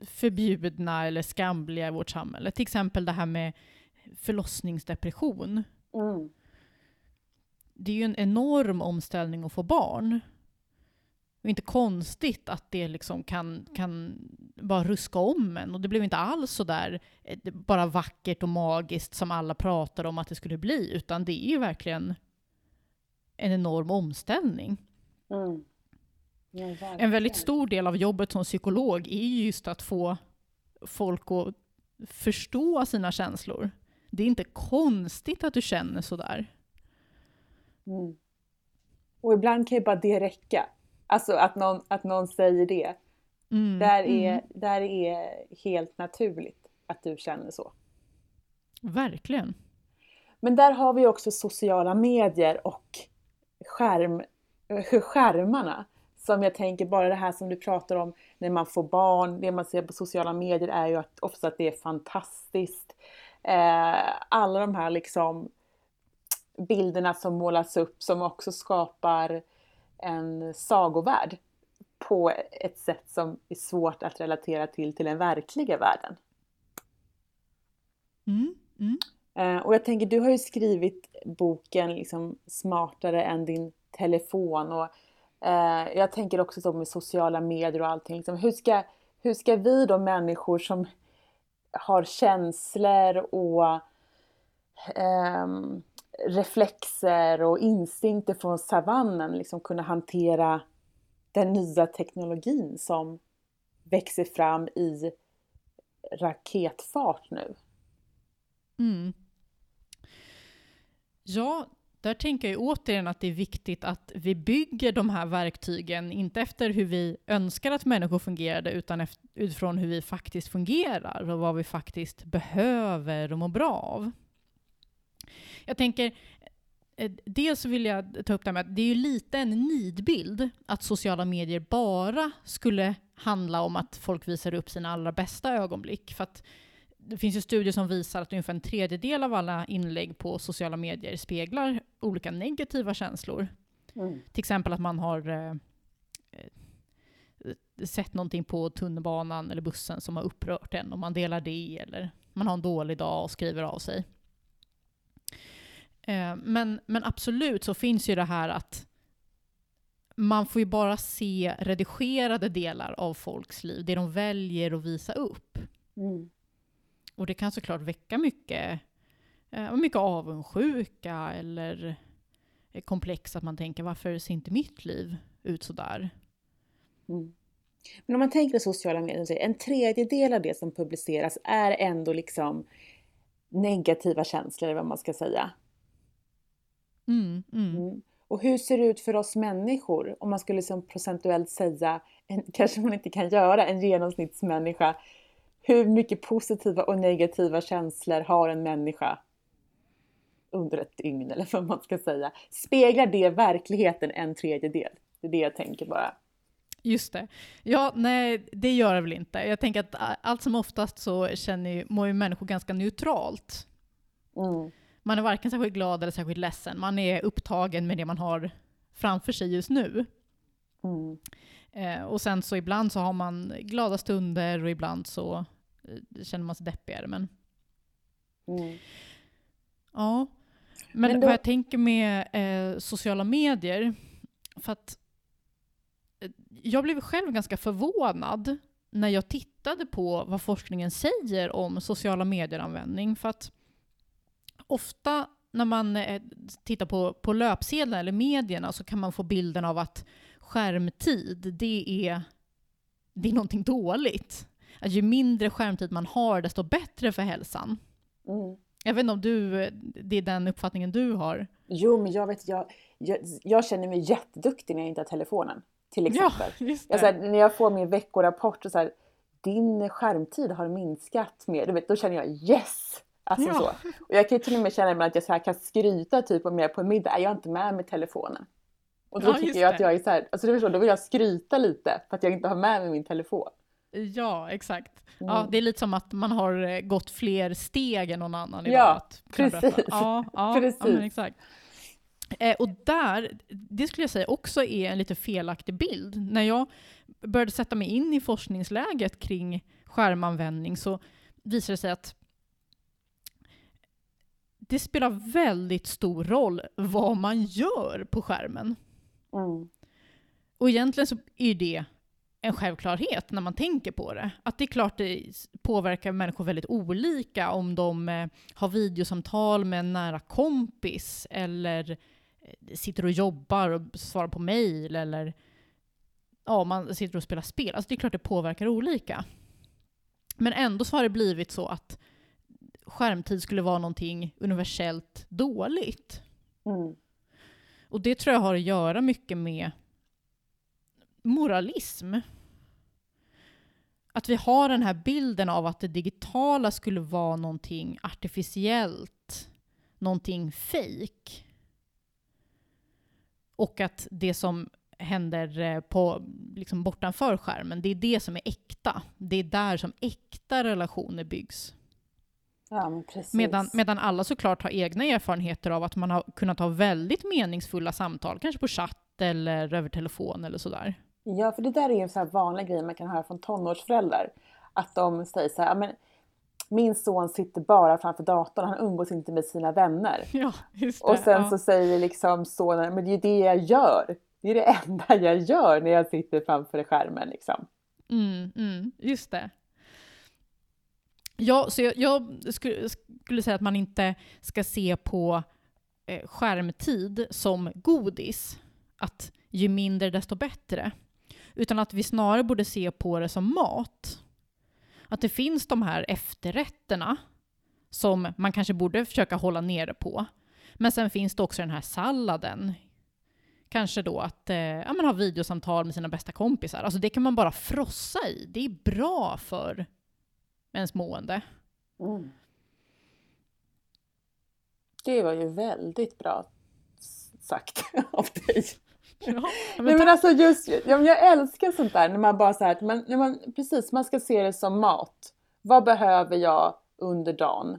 förbjudna eller skamliga i vårt samhälle. Till exempel det här med förlossningsdepression. Mm. Det är ju en enorm omställning att få barn. Det är inte konstigt att det liksom kan, kan bara ruska om en. Och det blev inte alls så där eh, bara vackert och magiskt som alla pratar om att det skulle bli, utan det är ju verkligen en enorm omställning. Mm. Ja, en väldigt stor del av jobbet som psykolog är just att få folk att förstå sina känslor. Det är inte konstigt att du känner sådär. Mm. Och ibland kan ju bara det räcka. Alltså att någon, att någon säger det. Mm, där, är, mm. där är helt naturligt att du känner så. Verkligen. Men där har vi också sociala medier och skärm, skärmarna. Som jag tänker, bara det här som du pratar om när man får barn, det man ser på sociala medier är ju att, ofta att det är fantastiskt. Eh, alla de här liksom bilderna som målas upp som också skapar en sagovärld på ett sätt som är svårt att relatera till, till den verkliga världen. Mm, mm. Eh, och jag tänker, du har ju skrivit boken liksom, Smartare än din telefon och eh, jag tänker också så med sociala medier och allting. Liksom, hur, ska, hur ska vi då människor som har känslor och eh, reflexer och instinkter från savannen liksom kunna hantera den nya teknologin som växer fram i raketfart nu. Mm. Ja, där tänker jag återigen att det är viktigt att vi bygger de här verktygen, inte efter hur vi önskar att människor fungerade, utan utifrån hur vi faktiskt fungerar och vad vi faktiskt behöver och mår bra av. Jag tänker, eh, dels vill jag ta upp det här med att det är ju lite en nidbild att sociala medier bara skulle handla om att folk visar upp sina allra bästa ögonblick. För att det finns ju studier som visar att ungefär en tredjedel av alla inlägg på sociala medier speglar olika negativa känslor. Mm. Till exempel att man har eh, eh, sett någonting på tunnelbanan eller bussen som har upprört en och man delar det, eller man har en dålig dag och skriver av sig. Eh, men, men absolut så finns ju det här att man får ju bara se redigerade delar av folks liv, det de väljer att visa upp. Mm. Och det kan såklart väcka mycket, eh, mycket avundsjuka eller komplex att man tänker varför ser inte mitt liv ut sådär? Mm. Men om man tänker sociala medier, en tredjedel av det som publiceras är ändå liksom negativa känslor, vad man ska säga. Mm, mm. Mm. Och hur ser det ut för oss människor? Om man skulle liksom procentuellt säga, en, (laughs) kanske man inte kan göra, en genomsnittsmänniska hur mycket positiva och negativa känslor har en människa under ett dygn eller vad man ska säga. Speglar det verkligheten en tredjedel? Det är det jag tänker bara. Just det. Ja, nej, det gör det väl inte. Jag tänker att allt som oftast så känner, mår ju människor ganska neutralt. Mm. Man är varken särskilt glad eller särskilt ledsen. Man är upptagen med det man har framför sig just nu. Mm. Eh, och sen så ibland så har man glada stunder och ibland så eh, känner man sig deppigare. Men... Mm. Ja. Men, men då... vad jag tänker med eh, sociala medier, för att eh, jag blev själv ganska förvånad när jag tittade på vad forskningen säger om sociala medier-användning. För att ofta när man eh, tittar på, på löpsedlar eller medierna så kan man få bilden av att skärmtid, det är, det är någonting dåligt. Att ju mindre skärmtid man har, desto bättre för hälsan. Mm. Jag vet inte om du, det är den uppfattningen du har? Jo, men jag vet, jag, jag, jag känner mig jätteduktig när jag inte har telefonen. Till exempel. (laughs) Ja. Jag, här, när jag får min veckorapport och så här, din skärmtid har minskat med, du vet, då känner jag yes! Alltså ja. så. Och jag kan till och med känna att jag så här kan skryta typ om jag är på en middag, är jag inte med med telefonen. Och då ja, tycker jag att jag är så här, alltså du förstår, då vill jag skryta lite för att jag inte har med mig min telefon. Ja, exakt. Mm. Ja, det är lite som att man har eh, gått fler steg än någon annan idag. Ja, precis. Ja, ja, precis. Ja, exakt. Eh, och där, det skulle jag säga också är en lite felaktig bild. När jag började sätta mig in i forskningsläget kring skärmanvändning så visade det sig att det spelar väldigt stor roll vad man gör på skärmen. Mm. Och egentligen så är det en självklarhet när man tänker på det. Att det är klart det påverkar människor väldigt olika om de eh, har videosamtal med en nära kompis eller eh, sitter och jobbar och svarar på mail eller ja, man sitter och spelar spel. Alltså det är klart det påverkar olika. Men ändå så har det blivit så att skärmtid skulle vara någonting universellt dåligt. Mm. Och det tror jag har att göra mycket med moralism. Att vi har den här bilden av att det digitala skulle vara någonting artificiellt, någonting fake. Och att det som händer eh, på, liksom bortanför skärmen, det är det som är äkta. Det är där som äkta relationer byggs. Ja. Medan, medan alla såklart har egna erfarenheter av att man har kunnat ha väldigt meningsfulla samtal, kanske på chatt eller över telefon eller sådär. Ja, för det där är ju en sån här vanlig grej man kan höra från tonårsföräldrar. Att de säger så här, men min son sitter bara framför datorn, han umgås inte med sina vänner. (laughs) Ja, det. Och sen ja. så säger liksom sonen, men det är ju det jag gör. Det är det (laughs) enda jag gör när jag sitter framför skärmen liksom. Mm, mm, just det. Ja, så jag, jag skulle, skulle säga att man inte ska se på eh, skärmtid som godis. Att ju mindre desto bättre. Utan att vi snarare borde se på det som mat. Att det finns de här efterrätterna som man kanske borde försöka hålla nere på. Men sen finns det också den här salladen. Kanske då att eh, ja, man har videosamtal med sina bästa kompisar. Alltså det kan man bara frossa i. Det är bra för ens mående. Mm. Det var ju väldigt bra sagt (laughs) av dig. Ja, Nej men alltså just, ja, men jag älskar sånt där när man bara så här, man, när man, precis, man ska se det som mat. Vad behöver jag under dagen?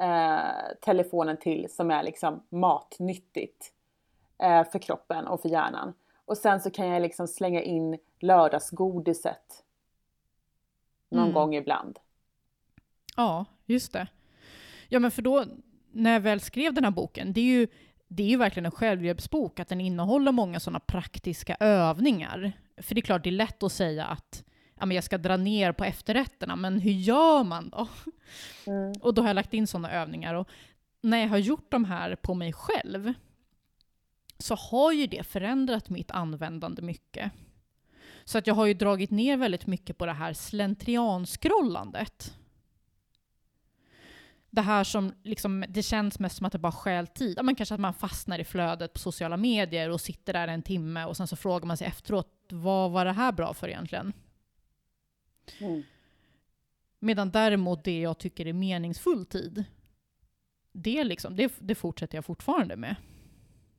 Eh, telefonen till som är liksom matnyttigt eh, för kroppen och för hjärnan. Och sen så kan jag liksom slänga in lördagsgodiset någon Mm. gång ibland. Ja, just det. Ja, men för då, när jag väl skrev den här boken, det är ju, det är ju verkligen en självhjälpsbok, att den innehåller många sådana praktiska övningar. För det är klart, det är lätt att säga att ja, men jag ska dra ner på efterrätterna, men hur gör man då? Mm. Och då har jag lagt in sådana övningar. Och när jag har gjort de här på mig själv, så har ju det förändrat mitt användande mycket. Så att jag har ju dragit ner väldigt mycket på det här slentrianscrollandet. Det här som liksom, det känns mest som att det bara stjäl tid. Ja, men kanske att man fastnar i flödet på sociala medier och sitter där en timme och sen så frågar man sig efteråt, vad var det här bra för egentligen? Mm. Medan däremot det jag tycker är meningsfull tid, det, liksom, det, det fortsätter jag fortfarande med.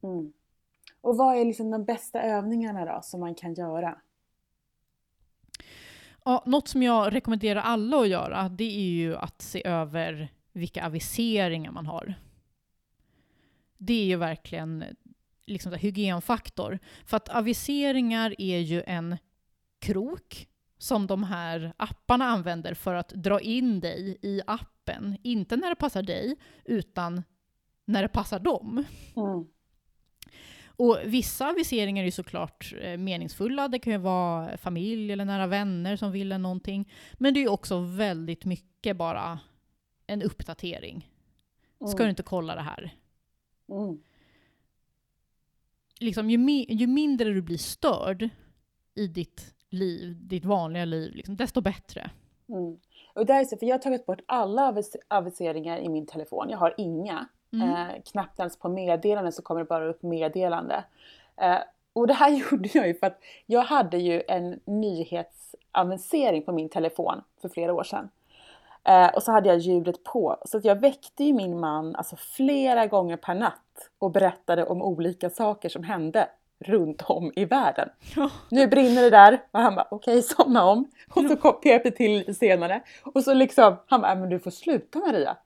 Mm. Och vad är liksom de bästa övningarna då som man kan göra? Ja, något som jag rekommenderar alla att göra, det är ju att se över vilka aviseringar man har. Det är ju verkligen liksom en hygienfaktor. För att aviseringar är ju en krok som de här apparna använder för att dra in dig i appen. Inte när det passar dig, utan när det passar dem. Mm. Och vissa aviseringar är ju såklart eh, meningsfulla. Det kan ju vara familj eller nära vänner som vill en någonting. Men det är ju också väldigt mycket bara en uppdatering. Ska du inte kolla det här? Mm. Liksom, ju, mi- ju mindre du blir störd i ditt liv, ditt vanliga liv, liksom, desto bättre. Mm. Och där är så, för jag har tagit bort alla avis- aviseringar i min telefon. Jag har inga. Mm. Eh, knappt ens på meddelanden så kommer det bara upp meddelande. Eh, och det här (laughs) gjorde jag ju för att jag hade ju en nyhetsavisering på min telefon för flera år sedan. Eh, och så hade jag ljudet på. Så att jag väckte ju min man alltså, flera gånger per natt och berättade om olika saker som hände runt om i världen. Ja. Nu brinner det där. Och han bara okej, somna om. Och så kom pep det till lite senare. Och så liksom, han bara, "Äh, men du får sluta Maria.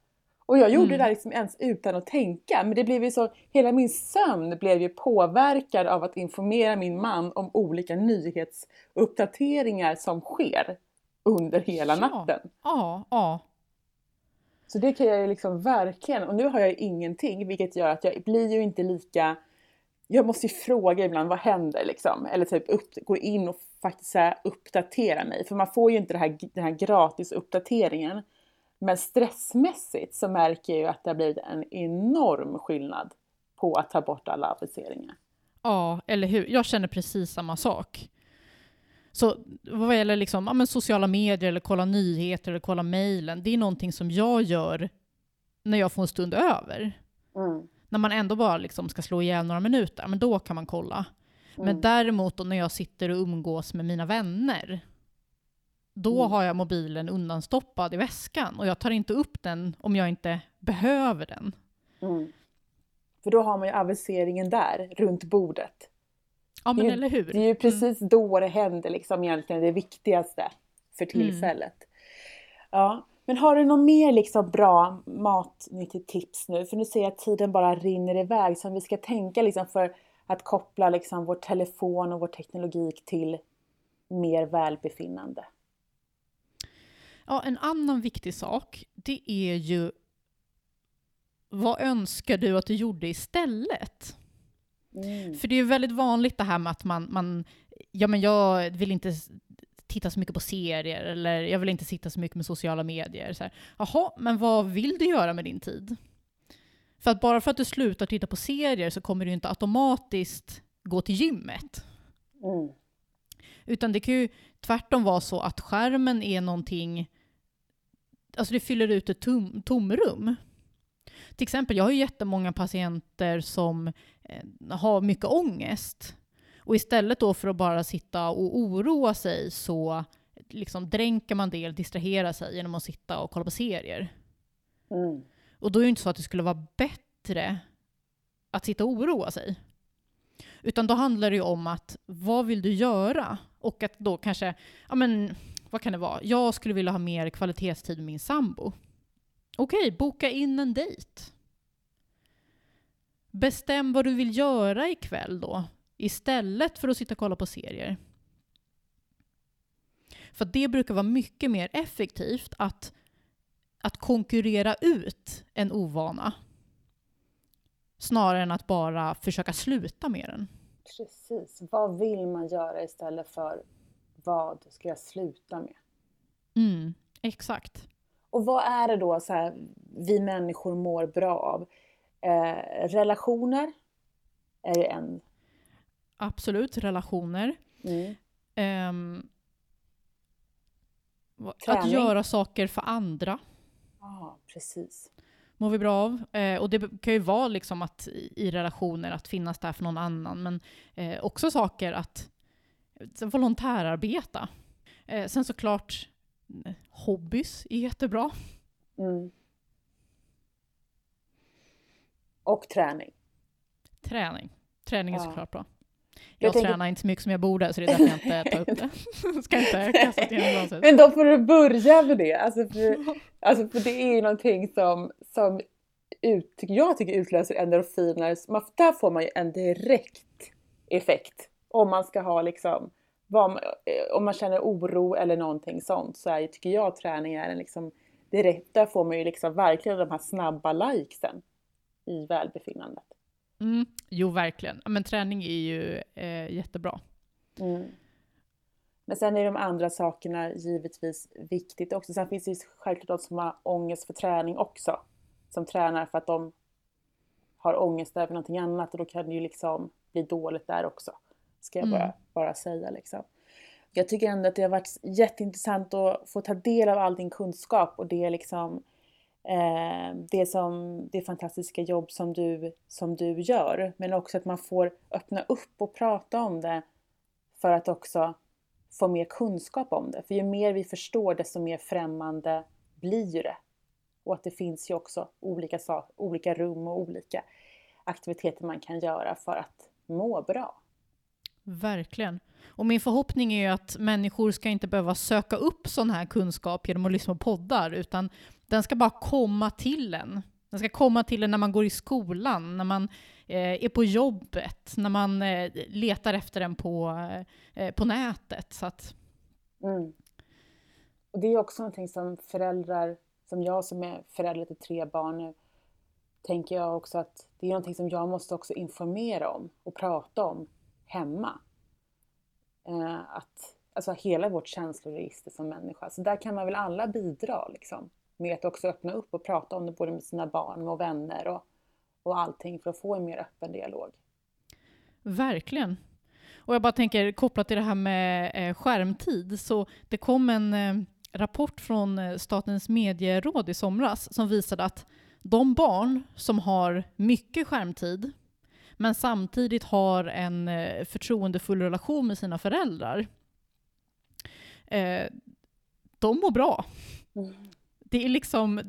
Och jag gjorde Mm. det där liksom ens utan att tänka. Men det blev ju så, hela min sömn blev ju påverkad av att informera min man om olika nyhetsuppdateringar som sker under hela Ja. natten. Ja, ja. Så det kan jag ju liksom verkligen, och nu har jag ingenting vilket gör att jag blir ju inte lika jag måste ju fråga ibland, vad händer liksom? Eller typ upp, gå in och faktiskt så här, uppdatera mig. För man får ju inte det här, den här gratis uppdateringen. Men stressmässigt så märker jag ju att det har blivit en enorm skillnad på att ta bort alla aviseringar. Ja, eller hur? Jag känner precis samma sak. Så vad gäller liksom, ja, men sociala medier, eller kolla nyheter, eller kolla mejlen, det är någonting som jag gör när jag får en stund över. Mm. När man ändå bara liksom ska slå ihjäl några minuter, men då kan man kolla. Men Mm. däremot då när jag sitter och umgås med mina vänner, då Mm. har jag mobilen undanstoppad i väskan och jag tar inte upp den om jag inte behöver den. Mm. För då har man ju aviseringen där, runt bordet. Ja men Det är- eller hur? Det är ju precis då det händer liksom egentligen det viktigaste för tillfället. Ja, men har du något mer liksom bra matnyttigt tips nu? För nu ser jag att tiden bara rinner iväg som vi ska tänka liksom för att koppla liksom vår telefon och vår teknologi till mer välbefinnande. Ja, en annan viktig sak, det är ju vad önskar du att du gjorde istället? Mm. För det är ju väldigt vanligt det här med att man, man ja men jag vill inte titta så mycket på serier eller jag vill inte sitta så mycket med sociala medier. Så här, Jaha, men vad vill du göra med din tid? För att bara för att du slutar titta på serier så kommer du inte automatiskt gå till gymmet. Mm. Utan det kan ju tvärtom vara så att skärmen är någonting, alltså det fyller ut ett tom, tomrum. Till exempel, jag har ju jättemånga patienter som eh, har mycket ångest. Och istället då för att bara sitta och oroa sig så liksom dränker man det, eller distraherar sig genom att sitta och kolla på serier. Mm. Och då är det inte så att det skulle vara bättre att sitta och oroa sig. Utan då handlar det ju om att vad vill du göra? Och att då kanske, ja men vad kan det vara? Jag skulle vilja ha mer kvalitetstid med min sambo. Okej, boka in en dejt. Bestäm vad du vill göra ikväll då, istället för att sitta och kolla på serier. För det brukar vara mycket mer effektivt att att konkurrera ut en ovana snarare än att bara försöka sluta med den. Precis. Vad vill man göra istället för vad ska jag sluta med? Mm, exakt. Och vad är det då så här, vi människor mår bra av? Eh, relationer är ju en. Absolut, relationer. Mm. Va- att göra saker för andra Ja, precis. mår vi bra av. Eh, och det kan ju vara liksom att i, relationer att finnas där för någon annan. Men eh, också saker att eh, volontärarbeta. Eh, sen såklart hobbys är jättebra. Mm. Och träning. Träning. Träning är Ja. såklart bra. Jag Jag, tänker- tränar inte så mycket som jag borde, så det är därför jag inte tar upp det. (laughs) Ska inte kasta. Men då får du börja med det. Alltså för, alltså för det är ju någonting som, som ut, tycker jag tycker utlöser endorfiner. Där får man ju en direkt effekt. Om man ska ha liksom, vad, eh, om man känner oro eller någonting sånt så är, tycker jag träning är en liksom direkt, där får man ju liksom verkligen de här snabba likesen i välbefinnandet. Mm, jo, verkligen. Men träning är ju eh, jättebra. Mm. Men sen är de andra sakerna givetvis viktigt också. Sen finns det ju självklart de som har ångest för träning också. Som tränar för att de har ångest över någonting annat och då kan det ju liksom bli dåligt där också. Ska jag Mm. bara, bara säga liksom. Jag tycker ändå att det har varit jätteintressant att få ta del av all din kunskap och det är liksom eh, det, som, det fantastiska jobb som du, som du gör. Men också att man får öppna upp och prata om det för att också få mer kunskap om det. För ju mer vi förstår desto mer främmande blir det. Och att det finns ju också olika, olika rum och olika aktiviteter man kan göra för att må bra. Verkligen. Och min förhoppning är ju att människor ska inte behöva söka upp sån här kunskap genom att lyssna på poddar, utan den ska bara komma till en. Den ska komma till en när man går i skolan, när man eh, är på jobbet, när man eh, letar efter den på, eh, på nätet. Så att, Mm. Och det är också någonting som föräldrar, som jag som är förälder till tre barn nu, tänker jag också att det är någonting som jag måste också informera om och prata om hemma. Eh, att, alltså hela vårt känsloregister som människa. Så där kan man väl alla bidra liksom, med att också öppna upp och prata om det både med sina barn och vänner och, och allting för att få en mer öppen dialog. Verkligen. Och jag bara tänker kopplat till det här med eh, skärmtid, så det kom en eh, rapport från eh, Statens medieråd i somras som visade att de barn som har mycket skärmtid, men samtidigt har en eh, förtroendefull relation med sina föräldrar, eh, de mår bra. det är liksom,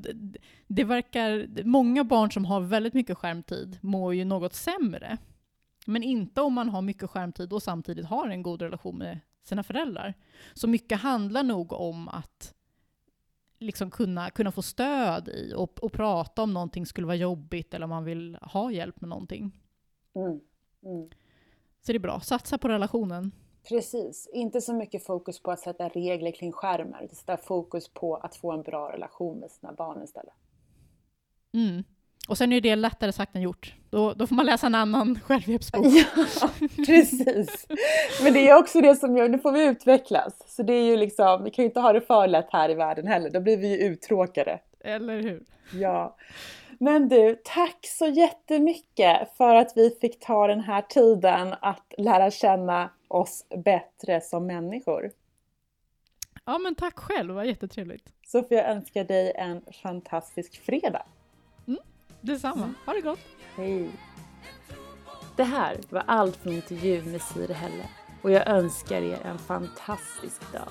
det verkar, många barn som har väldigt mycket skärmtid mår ju något sämre. Men inte om man har mycket skärmtid och samtidigt har en god relation med sina föräldrar. Så mycket handlar nog om att liksom kunna, kunna få stöd i och, och prata om någonting skulle vara jobbigt eller om man vill ha hjälp med någonting. Mm. Mm. Så det är bra, satsa på relationen. Precis, inte så mycket fokus på att sätta regler kring skärmar, utan sätta fokus på att få en bra relation med sina barn istället. Mm. Och sen är det lättare sagt än gjort. Då, då får man läsa en annan (laughs) självhjälpsbok. Ja, precis. Men det är också det som gör, nu får vi utvecklas. Så det är ju liksom, vi kan ju inte ha det för lätt här i världen heller, då blir vi ju uttråkade. Eller hur? Ja. Men du, tack så jättemycket för att vi fick ta den här tiden att lära känna oss bättre som människor. Ja, men tack själv, det var jättetrevligt. Så får jag önska dig en fantastisk fredag. Mm, detsamma, ha det gott! Hej! Det här var allt från intervjun med Siri Helle och jag önskar er en fantastisk dag.